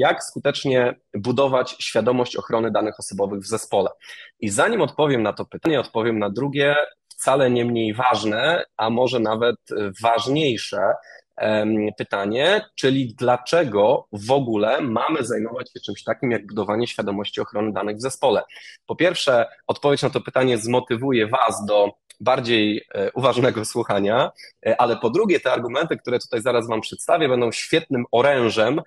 jak skutecznie budować świadomość ochrony danych osobowych w zespole. I zanim odpowiem na to pytanie, odpowiem na drugie, wcale nie mniej ważne, a może nawet ważniejsze pytanie, czyli dlaczego w ogóle mamy zajmować się czymś takim jak budowanie świadomości ochrony danych w zespole? Po pierwsze, odpowiedź na to pytanie zmotywuje Was do bardziej e, uważnego słuchania, e, ale po drugie, te argumenty, które tutaj zaraz Wam przedstawię, będą świetnym orężem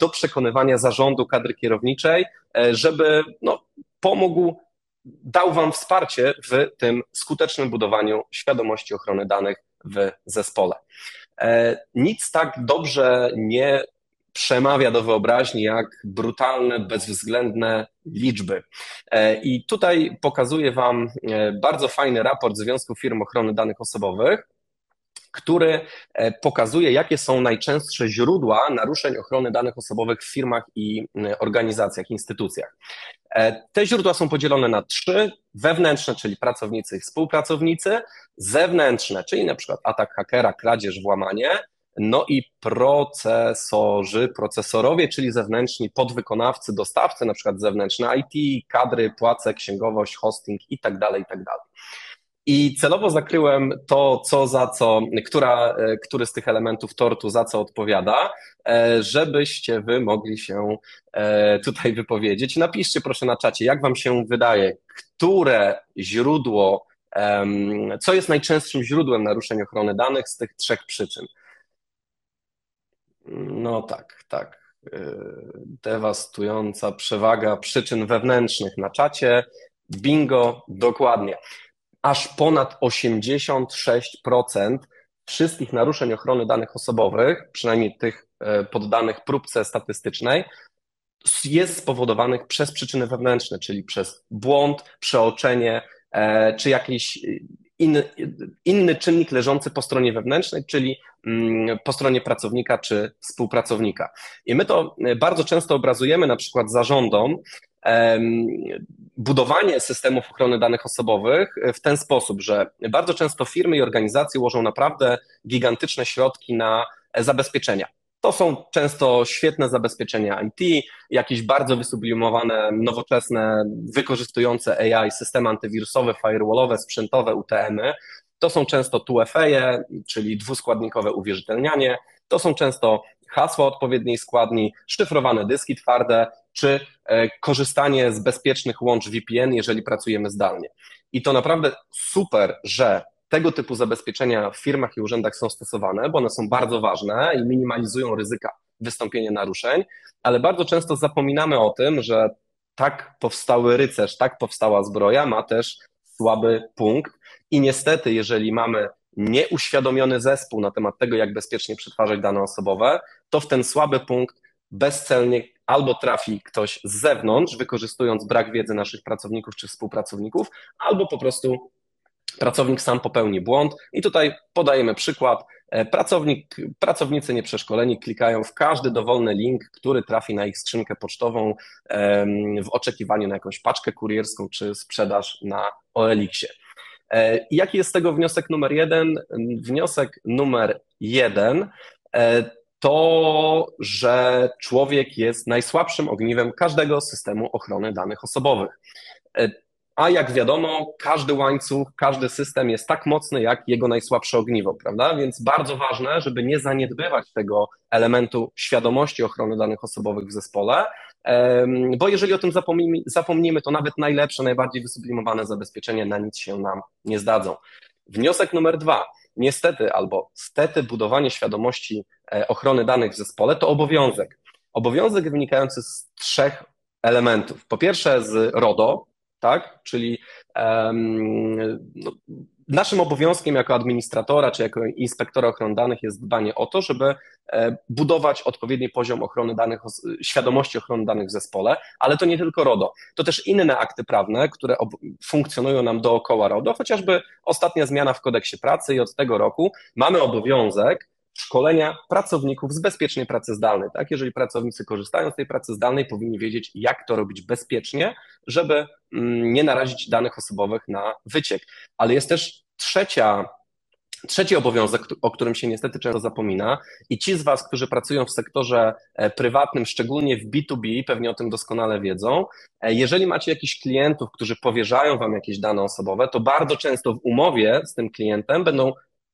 do przekonywania zarządu kadry kierowniczej, żeby no, pomógł dał Wam wsparcie w tym skutecznym budowaniu świadomości ochrony danych w zespole. Nic tak dobrze nie przemawia do wyobraźni jak brutalne, bezwzględne liczby. I tutaj pokazuję Wam bardzo fajny raport Związku Firm Ochrony Danych Osobowych, który e, pokazuje, jakie są najczęstsze źródła naruszeń ochrony danych osobowych w firmach i organizacjach, instytucjach. E, te źródła są podzielone na trzy: wewnętrzne, czyli pracownicy i współpracownicy, zewnętrzne, czyli na przykład atak hakera, kradzież, włamanie, no i procesorzy, procesorowie, czyli zewnętrzni podwykonawcy, dostawcy, na przykład zewnętrzne IT, kadry, płace, księgowość, hosting i tak dalej, i celowo zakryłem to, co za co, która, e, który z tych elementów tortu za co odpowiada, e, żebyście wy mogli się e, tutaj wypowiedzieć. Napiszcie proszę na czacie, jak wam się wydaje, które źródło, co jest najczęstszym źródłem naruszeń ochrony danych z tych trzech przyczyn. No tak, tak. Dewastująca przewaga przyczyn wewnętrznych na czacie. Bingo, dokładnie aż ponad 86% wszystkich naruszeń ochrony danych osobowych, przynajmniej tych e, poddanych próbce statystycznej, jest spowodowanych przez przyczyny wewnętrzne, czyli przez błąd, przeoczenie, e, czy jakiś inny, inny czynnik leżący po stronie wewnętrznej, czyli mm, po stronie pracownika czy współpracownika. I my to e, bardzo często obrazujemy na przykład zarządom, budowanie systemów ochrony danych osobowych w ten sposób, że bardzo często firmy i organizacje łożą naprawdę gigantyczne środki na zabezpieczenia. To są często świetne zabezpieczenia IT, jakieś bardzo wysublimowane, nowoczesne, wykorzystujące AI systemy antywirusowe, firewallowe, sprzętowe, UTM-y. To są często 2FA, czyli dwuskładnikowe uwierzytelnianie. To są często hasła odpowiedniej składni, szyfrowane dyski twarde, czy e, korzystanie z bezpiecznych łącz VPN, jeżeli pracujemy zdalnie. I to naprawdę super, że tego typu zabezpieczenia w firmach i urzędach są stosowane, bo one są bardzo ważne i minimalizują ryzyka wystąpienia naruszeń, ale bardzo często zapominamy o tym, że tak powstały rycerz, tak powstała zbroja ma też słaby punkt i niestety, jeżeli mamy nieuświadomiony zespół na temat tego, jak bezpiecznie przetwarzać dane osobowe, to w ten słaby punkt bezcelnie albo trafi ktoś z zewnątrz, wykorzystując brak wiedzy naszych pracowników czy współpracowników, albo po prostu pracownik sam popełni błąd. I tutaj podajemy przykład. E, pracownik, pracownicy nieprzeszkoleni klikają w każdy dowolny link, który trafi na ich skrzynkę pocztową w oczekiwaniu na jakąś paczkę kurierską czy sprzedaż na OLX-ie. E, jaki jest z tego wniosek numer jeden? Wniosek numer jeden e, to, że człowiek jest najsłabszym ogniwem każdego systemu ochrony danych osobowych. E, a jak wiadomo, każdy łańcuch, każdy system jest tak mocny jak jego najsłabsze ogniwo, prawda? Więc bardzo ważne, żeby nie zaniedbywać tego elementu świadomości ochrony danych osobowych w zespole, bo jeżeli o tym zapomnimy, to nawet najlepsze, najbardziej wysublimowane zabezpieczenia na nic się nam nie zdadzą. Wniosek numer dwa. Niestety albo stety budowanie świadomości e, ochrony danych w zespole to obowiązek. Obowiązek wynikający z trzech elementów. Po pierwsze z RODO, tak? Czyli um, no, naszym obowiązkiem jako administratora czy jako inspektora ochrony danych jest dbanie o to, żeby e, budować odpowiedni poziom ochrony danych, świadomości ochrony danych w zespole, ale to nie tylko RODO, to też inne akty prawne, które funkcjonują nam dookoła RODO, chociażby ostatnia zmiana w kodeksie pracy i od tego roku mamy obowiązek szkolenia pracowników z bezpiecznej pracy zdalnej. Tak? Jeżeli pracownicy korzystają z tej pracy zdalnej, powinni wiedzieć, jak to robić bezpiecznie, żeby mm, nie narazić danych osobowych na wyciek. Ale jest też trzecia Trzeci obowiązek, o którym się niestety często zapomina, i ci z Was, którzy pracują w sektorze e, prywatnym, szczególnie w B2B, pewnie o tym doskonale wiedzą, e, jeżeli macie jakichś klientów, którzy powierzają Wam jakieś dane osobowe, to bardzo często w umowie z tym klientem będą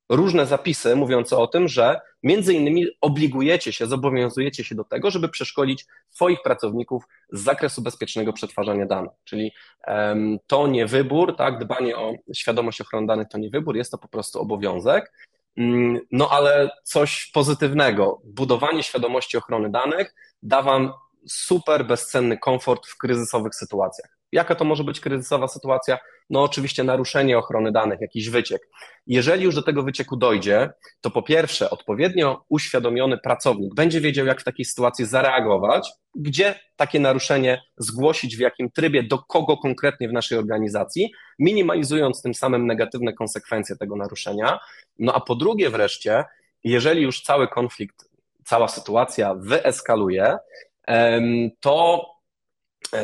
różne zapisy mówiące o tym, że między innymi obligujecie się, zobowiązujecie się do tego, żeby przeszkolić swoich pracowników z zakresu bezpiecznego przetwarzania danych. Czyli um, to nie wybór, tak, dbanie o świadomość ochrony danych to nie wybór, jest to po prostu obowiązek. Mm, no ale coś pozytywnego, budowanie świadomości ochrony danych da Wam super bezcenny komfort w kryzysowych sytuacjach. Jaka to może być kryzysowa sytuacja? No oczywiście naruszenie ochrony danych, jakiś wyciek. Jeżeli już do tego wycieku dojdzie, to po pierwsze odpowiednio uświadomiony pracownik będzie wiedział, jak w takiej sytuacji zareagować, gdzie takie naruszenie zgłosić, w jakim trybie, do kogo konkretnie w naszej organizacji, minimalizując tym samym negatywne konsekwencje tego naruszenia. No a po drugie wreszcie, jeżeli już cały konflikt, cała sytuacja wyeskaluje, to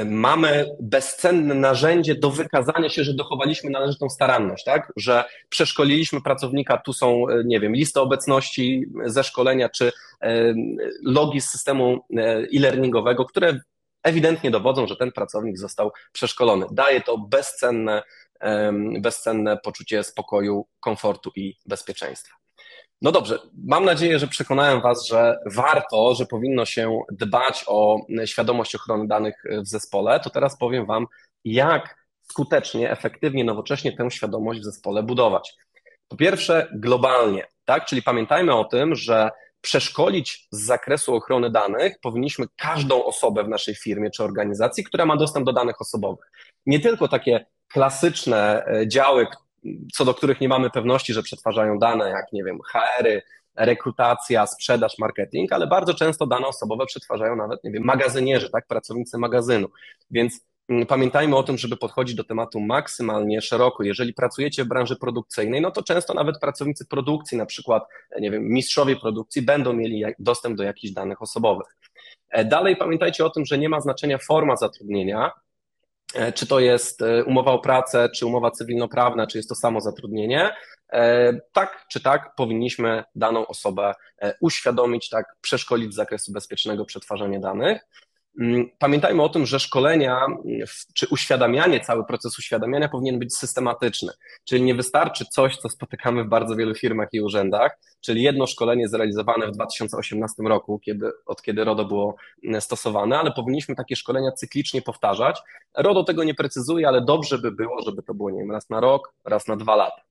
mamy bezcenne narzędzie do wykazania się, że dochowaliśmy należytą staranność, tak? Że przeszkoliliśmy pracownika, tu są, e, nie wiem, listy obecności ze szkolenia, czy e, logi z systemu e-learningowego, które ewidentnie dowodzą, że ten pracownik został przeszkolony. Daje to bezcenne, bezcenne poczucie spokoju, komfortu i bezpieczeństwa. No dobrze, mam nadzieję, że przekonałem Was, że warto, że powinno się dbać o świadomość ochrony danych w zespole. To teraz powiem Wam, jak skutecznie, efektywnie, nowocześnie tę świadomość w zespole budować. Po pierwsze, globalnie, tak? Czyli pamiętajmy o tym, że przeszkolić z zakresu ochrony danych powinniśmy każdą osobę w naszej firmie czy organizacji, która ma dostęp do danych osobowych. Nie tylko takie klasyczne e, działy, co do których nie mamy pewności, że przetwarzają dane, jak nie wiem, HR-y, rekrutacja, sprzedaż, marketing, ale bardzo często dane osobowe przetwarzają nawet, nie wiem, magazynierzy, tak, pracownicy magazynu. Więc mm, pamiętajmy o tym, żeby podchodzić do tematu maksymalnie szeroko. Jeżeli pracujecie w branży produkcyjnej, no to często nawet pracownicy produkcji, na przykład, nie wiem, mistrzowie produkcji będą mieli dostęp do jakichś danych osobowych. E, dalej pamiętajcie o tym, że nie ma znaczenia forma zatrudnienia, czy to jest e, umowa o pracę, czy umowa cywilnoprawna, czy jest to samo zatrudnienie. E, tak czy tak powinniśmy daną osobę uświadomić, tak przeszkolić z zakresu bezpiecznego przetwarzania danych. Mm, pamiętajmy o tym, że szkolenia czy uświadamianie, cały proces uświadamiania powinien być systematyczny. Czyli nie wystarczy coś, co spotykamy w bardzo wielu firmach i urzędach, czyli jedno szkolenie zrealizowane w 2018 roku, kiedy, od kiedy RODO było mm, stosowane, ale powinniśmy takie szkolenia cyklicznie powtarzać. RODO tego nie precyzuje, ale dobrze by było, żeby to było nie wiem, raz na rok, raz na dwa lata.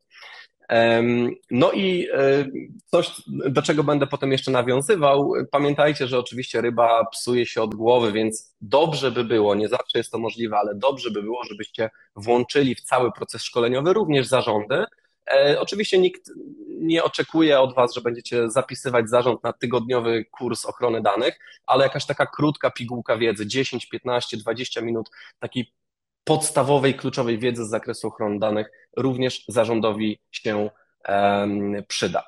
No i e, coś, do czego będę potem jeszcze nawiązywał, pamiętajcie, że oczywiście ryba psuje się od głowy, więc dobrze by było, nie zawsze jest to możliwe, ale dobrze by było, żebyście włączyli w cały proces szkoleniowy również zarządy. E, oczywiście nikt nie oczekuje od Was, że będziecie zapisywać zarząd na tygodniowy kurs ochrony danych, ale jakaś taka krótka pigułka wiedzy, 10, 15, 20 minut takiej podstawowej, kluczowej wiedzy z zakresu ochrony danych również zarządowi się przyda.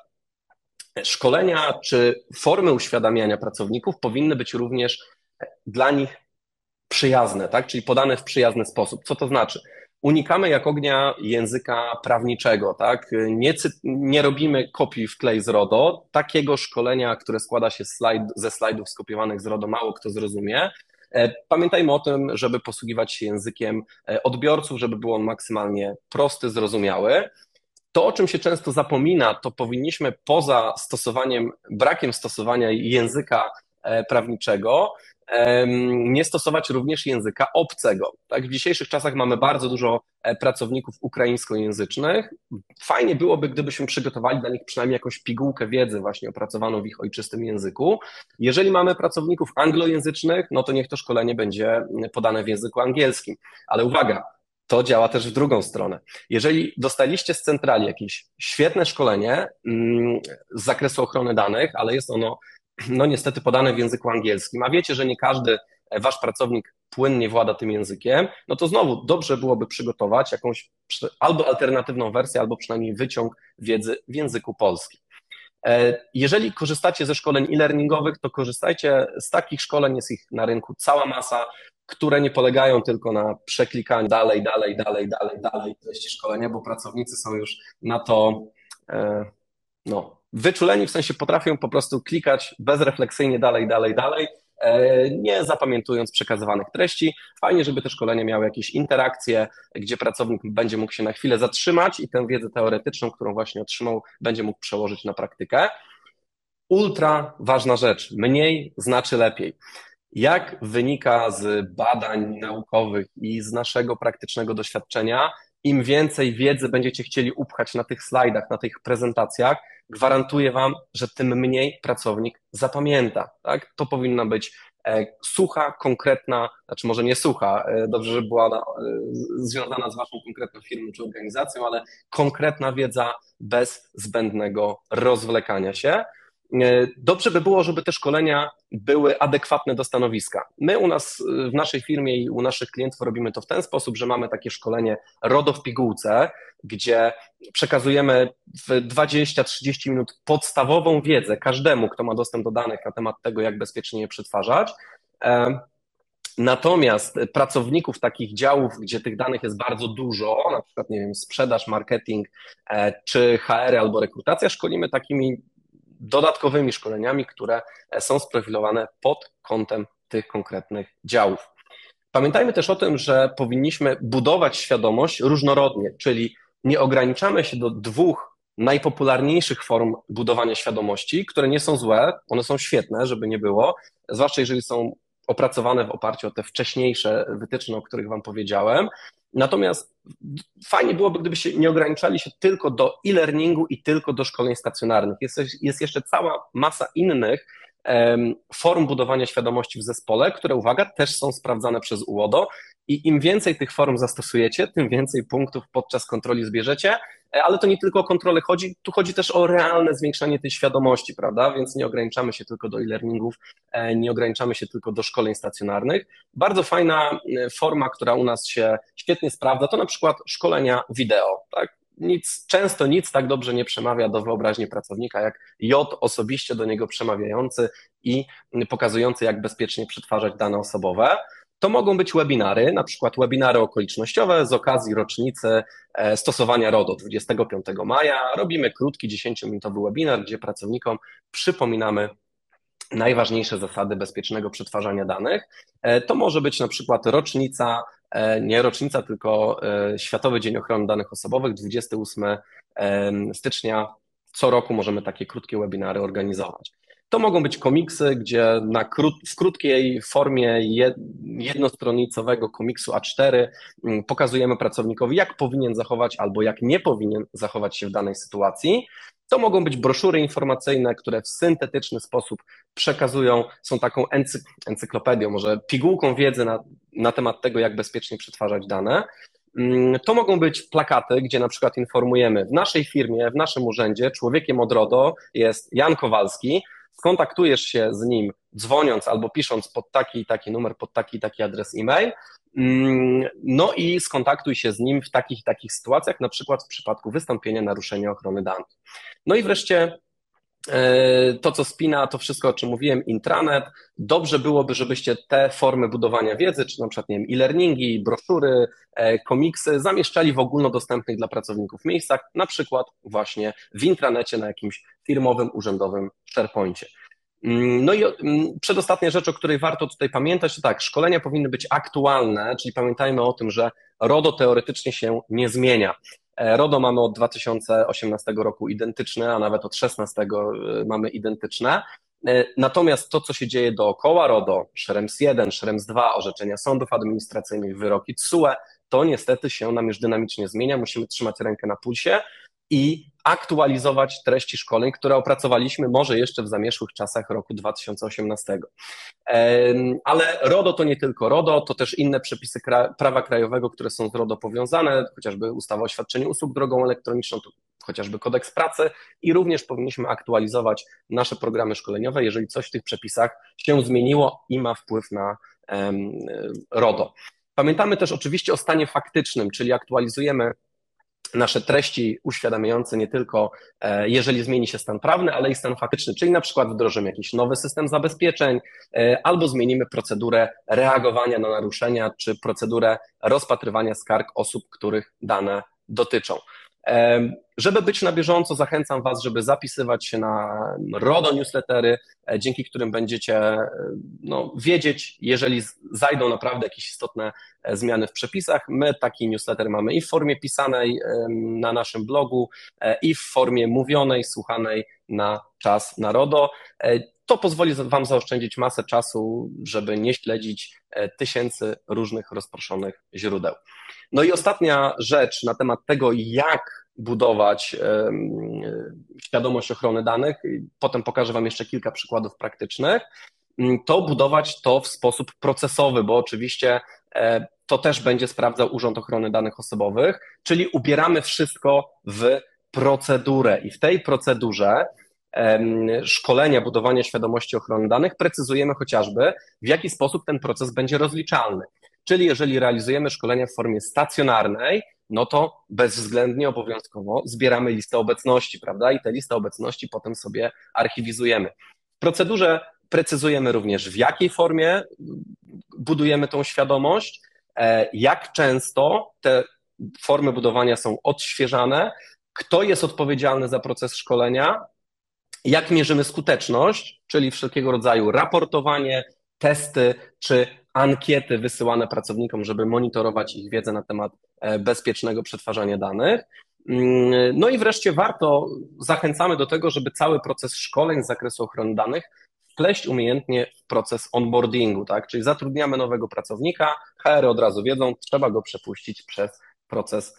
Szkolenia czy formy uświadamiania pracowników powinny być również dla nich przyjazne, tak? czyli podane w przyjazny sposób. Co to znaczy? Unikamy jak ognia języka prawniczego, tak? Nie, nie robimy kopii w klej z RODO. Takiego szkolenia, które składa się slajd, ze slajdów skopiowanych z RODO, mało kto zrozumie. E, pamiętajmy o tym, żeby posługiwać się językiem e, odbiorców, żeby był on maksymalnie prosty, zrozumiały. To, o czym się często zapomina, to powinniśmy poza stosowaniem, brakiem stosowania języka e, prawniczego, nie stosować również języka obcego. Tak? W dzisiejszych czasach mamy bardzo dużo e, pracowników ukraińskojęzycznych. Fajnie byłoby, gdybyśmy przygotowali dla nich przynajmniej jakąś pigułkę wiedzy właśnie opracowaną w ich ojczystym języku. Jeżeli mamy pracowników anglojęzycznych, no to niech to szkolenie będzie podane w języku angielskim. Ale uwaga, to działa też w drugą stronę. Jeżeli dostaliście z centrali jakieś świetne szkolenie mm, z zakresu ochrony danych, ale jest ono no niestety podane w języku angielskim, a wiecie, że nie każdy e, wasz pracownik płynnie włada tym językiem, no to znowu dobrze byłoby przygotować jakąś albo alternatywną wersję, albo przynajmniej wyciąg wiedzy w języku polskim. E, jeżeli korzystacie ze szkoleń e-learningowych, to korzystajcie z takich szkoleń, jest ich na rynku cała masa, które nie polegają tylko na przeklikaniu dalej, dalej, dalej, dalej, dalej treści szkolenia, bo pracownicy są już na to no, wyczuleni, w sensie potrafią po prostu klikać bezrefleksyjnie dalej, dalej, dalej, e, nie zapamiętując przekazywanych treści. Fajnie, żeby te szkolenia miały jakieś interakcje, gdzie pracownik będzie mógł się na chwilę zatrzymać i tę wiedzę teoretyczną, którą właśnie otrzymał, będzie mógł przełożyć na praktykę. Ultra ważna rzecz. Mniej znaczy lepiej. Jak wynika z badań naukowych i z naszego praktycznego doświadczenia, im więcej wiedzy będziecie chcieli upchać na tych slajdach, na tych prezentacjach, gwarantuję Wam, że tym mniej pracownik zapamięta. Tak? To powinna być e, sucha, konkretna, znaczy może nie sucha, e, dobrze, żeby była e, związana z Waszą konkretną firmą czy organizacją, ale konkretna wiedza bez zbędnego rozwlekania się. E, dobrze by było, żeby te szkolenia były adekwatne do stanowiska. My u nas e, w naszej firmie i u naszych klientów robimy to w ten sposób, że mamy takie szkolenie RODO w pigułce, gdzie przekazujemy w 20-30 minut podstawową wiedzę każdemu, kto ma dostęp do danych na temat tego, jak bezpiecznie je przetwarzać. E, natomiast pracowników takich działów, gdzie tych danych jest bardzo dużo, na przykład, nie wiem, sprzedaż, marketing czy HR albo rekrutacja, szkolimy takimi dodatkowymi szkoleniami, które są sprofilowane pod kątem tych konkretnych działów. Pamiętajmy też o tym, że powinniśmy budować świadomość różnorodnie, czyli nie ograniczamy się do dwóch najpopularniejszych form budowania świadomości, które nie są złe, one są świetne, żeby nie było, zwłaszcza jeżeli są opracowane w oparciu o te wcześniejsze wytyczne, o których Wam powiedziałem. Natomiast fajnie byłoby, gdyby się nie ograniczali się tylko do e-learningu i tylko do szkoleń stacjonarnych. Jest, jest jeszcze cała masa innych um, form budowania świadomości w zespole, które, uwaga, też są sprawdzane przez UODO i im więcej tych form zastosujecie, tym więcej punktów podczas kontroli zbierzecie, ale to nie tylko o kontrolę chodzi, tu chodzi też o realne zwiększanie tej świadomości, prawda? Więc nie ograniczamy się tylko do e-learningów, e, nie ograniczamy się tylko do szkoleń stacjonarnych. Bardzo fajna e, forma, która u nas się świetnie sprawdza, to na przykład szkolenia wideo, tak? Nic, często nic tak dobrze nie przemawia do wyobraźni pracownika, jak J osobiście do niego przemawiający i pokazujący, jak bezpiecznie przetwarzać dane osobowe. To mogą być webinary, na przykład webinary okolicznościowe z okazji rocznicy e, stosowania RODO 25 maja. Robimy krótki, 10-minutowy webinar, gdzie pracownikom przypominamy najważniejsze zasady bezpiecznego przetwarzania danych. E, to może być na przykład rocznica, e, nie rocznica, tylko Światowy Dzień Ochrony Danych Osobowych, 28 stycznia. Co roku możemy takie krótkie webinary organizować. To mogą być komiksy, gdzie na krót, w krótkiej formie jednostronicowego komiksu A4 mm, pokazujemy pracownikowi, jak powinien zachować albo jak nie powinien zachować się w danej sytuacji. To mogą być broszury informacyjne, które w syntetyczny sposób przekazują, są taką encyk encyklopedią, może pigułką wiedzy na, na temat tego, jak bezpiecznie przetwarzać dane. Mm, to mogą być plakaty, gdzie na przykład informujemy w naszej firmie, w naszym urzędzie, człowiekiem od RODO jest Jan Kowalski, skontaktujesz się z nim dzwoniąc albo pisząc pod taki i taki numer, pod taki i taki adres e-mail, mm, no i skontaktuj się z nim w takich i takich sytuacjach, na przykład w przypadku wystąpienia naruszenia ochrony danych. No i wreszcie to, co spina, to wszystko, o czym mówiłem, intranet. Dobrze byłoby, żebyście te formy budowania wiedzy, czy na przykład, nie wiem, e-learningi, broszury, e, komiksy zamieszczali w ogólnodostępnych dla pracowników miejscach, na przykład właśnie w intranecie na jakimś firmowym, urzędowym SharePoincie. Mm, no i mm, przedostatnia rzecz, o której warto tutaj pamiętać, to tak, szkolenia powinny być aktualne, czyli pamiętajmy o tym, że RODO teoretycznie się nie zmienia. E, RODO mamy od 2018 roku identyczne, a nawet od 2016 e, mamy identyczne. E, natomiast to, co się dzieje dookoła RODO, Szerems 1, Szerems 2, orzeczenia sądów administracyjnych, wyroki TSUE, to niestety się nam już dynamicznie zmienia. Musimy trzymać rękę na pulsie i aktualizować treści szkoleń, które opracowaliśmy może jeszcze w zamierzchłych czasach roku 2018. Ale RODO to nie tylko RODO, to też inne przepisy prawa krajowego, które są z RODO powiązane, chociażby ustawa o świadczeniu usług drogą elektroniczną, chociażby kodeks pracy i również powinniśmy aktualizować nasze programy szkoleniowe, jeżeli coś w tych przepisach się zmieniło i ma wpływ na RODO. Pamiętamy też oczywiście o stanie faktycznym, czyli aktualizujemy nasze treści uświadamiające nie tylko, e, jeżeli zmieni się stan prawny, ale i stan faktyczny, czyli na przykład wdrożymy jakiś nowy system zabezpieczeń, e, albo zmienimy procedurę reagowania na naruszenia, czy procedurę rozpatrywania skarg osób, których dane dotyczą. Żeby być na bieżąco, zachęcam Was, żeby zapisywać się na RODO newslettery, e, dzięki którym będziecie e, no, wiedzieć, jeżeli zajdą naprawdę jakieś istotne e, zmiany w przepisach. My taki newsletter mamy i w formie pisanej na naszym blogu, i w formie mówionej, słuchanej na czas na RODO. To pozwoli Wam zaoszczędzić masę czasu, żeby nie śledzić tysięcy różnych rozproszonych źródeł. No i ostatnia rzecz na temat tego, jak budować świadomość ochrony danych, potem pokażę Wam jeszcze kilka przykładów praktycznych, mm, to budować to w sposób procesowy, bo oczywiście e, to też będzie sprawdzał Urząd Ochrony Danych Osobowych, czyli ubieramy wszystko w procedurę. I w tej procedurze szkolenia, budowania świadomości ochrony danych precyzujemy chociażby, w jaki sposób ten proces będzie rozliczalny. Czyli jeżeli realizujemy szkolenia w formie stacjonarnej, no to bezwzględnie obowiązkowo zbieramy listę obecności, prawda? I tę listę obecności potem sobie archiwizujemy. W procedurze precyzujemy również, w jakiej formie budujemy tą świadomość, e, jak często te formy budowania są odświeżane, kto jest odpowiedzialny za proces szkolenia, jak mierzymy skuteczność, czyli wszelkiego rodzaju raportowanie, testy czy ankiety wysyłane pracownikom, żeby monitorować ich wiedzę na temat e, bezpiecznego przetwarzania danych. Mm, no i wreszcie warto, zachęcamy do tego, żeby cały proces szkoleń z zakresu ochrony danych wpleść umiejętnie w proces onboardingu, tak? Czyli zatrudniamy nowego pracownika, HR od razu wiedzą, trzeba go przepuścić przez proces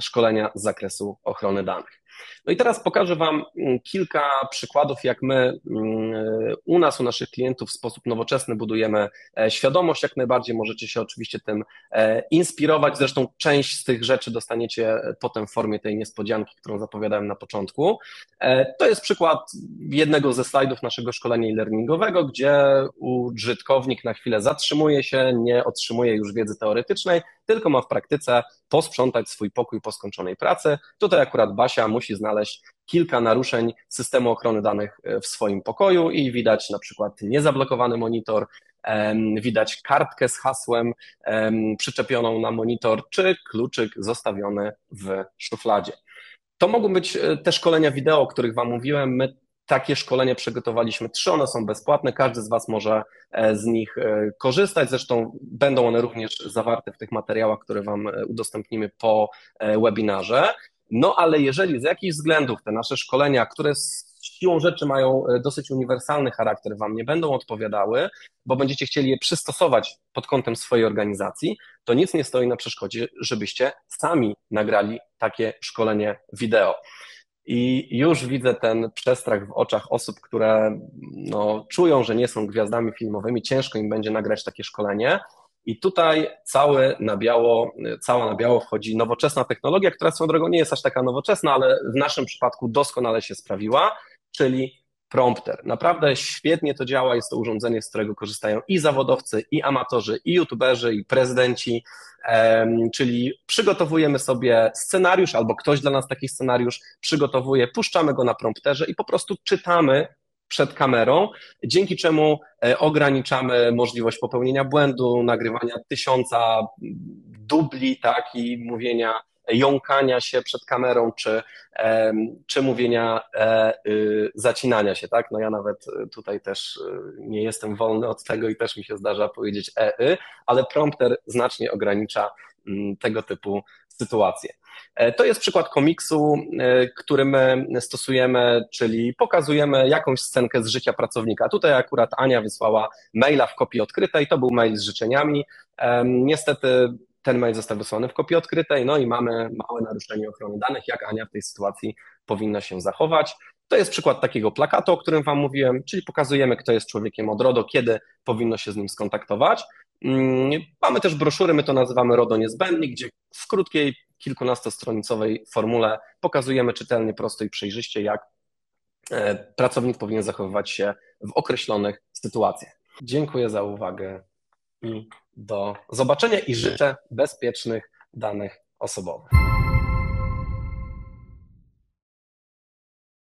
szkolenia z zakresu ochrony danych. No i teraz pokażę Wam mm, kilka przykładów, jak my mm, u nas, u naszych klientów w sposób nowoczesny budujemy e, świadomość. Jak najbardziej możecie się oczywiście tym e, inspirować. Zresztą część z tych rzeczy dostaniecie e, potem w formie tej niespodzianki, którą zapowiadałem na początku. To jest przykład jednego ze slajdów naszego szkolenia e-learningowego, gdzie użytkownik na chwilę zatrzymuje się, nie otrzymuje już wiedzy teoretycznej, tylko ma w praktyce posprzątać swój pokój po skończonej pracy. Tutaj akurat Basia musi znaleźć kilka naruszeń systemu ochrony danych e, w swoim pokoju i widać na przykład niezablokowany monitor, widać kartkę z hasłem przyczepioną na monitor, czy kluczyk zostawiony w szufladzie. To mogą być e, te szkolenia wideo, o których Wam mówiłem. My takie szkolenie przygotowaliśmy trzy, one są bezpłatne, każdy z Was może e, z nich korzystać, zresztą będą one również zawarte w tych materiałach, które Wam udostępnimy po webinarze. No ale jeżeli z jakichś względów te nasze szkolenia, które siłą rzeczy mają dosyć uniwersalny charakter, Wam nie będą odpowiadały, bo będziecie chcieli je przystosować pod kątem swojej organizacji, to nic nie stoi na przeszkodzie, żebyście sami nagrali takie szkolenie wideo. I już widzę ten przestrach w oczach osób, które no, czują, że nie są gwiazdami filmowymi, ciężko im będzie nagrać takie szkolenie. I tutaj cały na biało, cała na biało wchodzi nowoczesna technologia, która swoją drogą nie jest aż taka nowoczesna, ale w naszym przypadku doskonale się sprawiła, czyli prompter. Naprawdę świetnie to działa, jest to urządzenie, z którego korzystają i zawodowcy, i amatorzy, i youtuberzy, i prezydenci, czyli przygotowujemy sobie scenariusz, albo ktoś dla nas taki scenariusz przygotowuje, puszczamy go na prompterze i po prostu czytamy przed kamerą, dzięki czemu e, ograniczamy możliwość popełnienia błędu, nagrywania tysiąca dubli, tak, i mówienia jąkania się przed kamerą, czy, czy mówienia e, y, zacinania się, tak? No ja nawet tutaj też nie jestem wolny od tego i też mi się zdarza powiedzieć e, y, ale prompter znacznie ogranicza mm, tego typu sytuacje. E, to jest przykład komiksu, który my stosujemy, czyli pokazujemy jakąś scenkę z życia pracownika. Tutaj akurat Ania wysłała maila w kopii odkrytej, to był mail z życzeniami. Niestety ten mail został wysłany w kopii odkrytej, no i mamy małe naruszenie ochrony danych, jak Ania w tej sytuacji powinna się zachować. To jest przykład takiego plakatu, o którym Wam mówiłem, czyli pokazujemy, kto jest człowiekiem od RODO, kiedy powinno się z nim skontaktować. Mm, mamy też broszury, my to nazywamy RODO Niezbędnik, gdzie w krótkiej, kilkunastostronicowej formule pokazujemy czytelnie, prosto i przejrzyście, jak e, pracownik powinien zachowywać się w określonych sytuacjach. Dziękuję za uwagę i do zobaczenia i życzę bezpiecznych danych osobowych.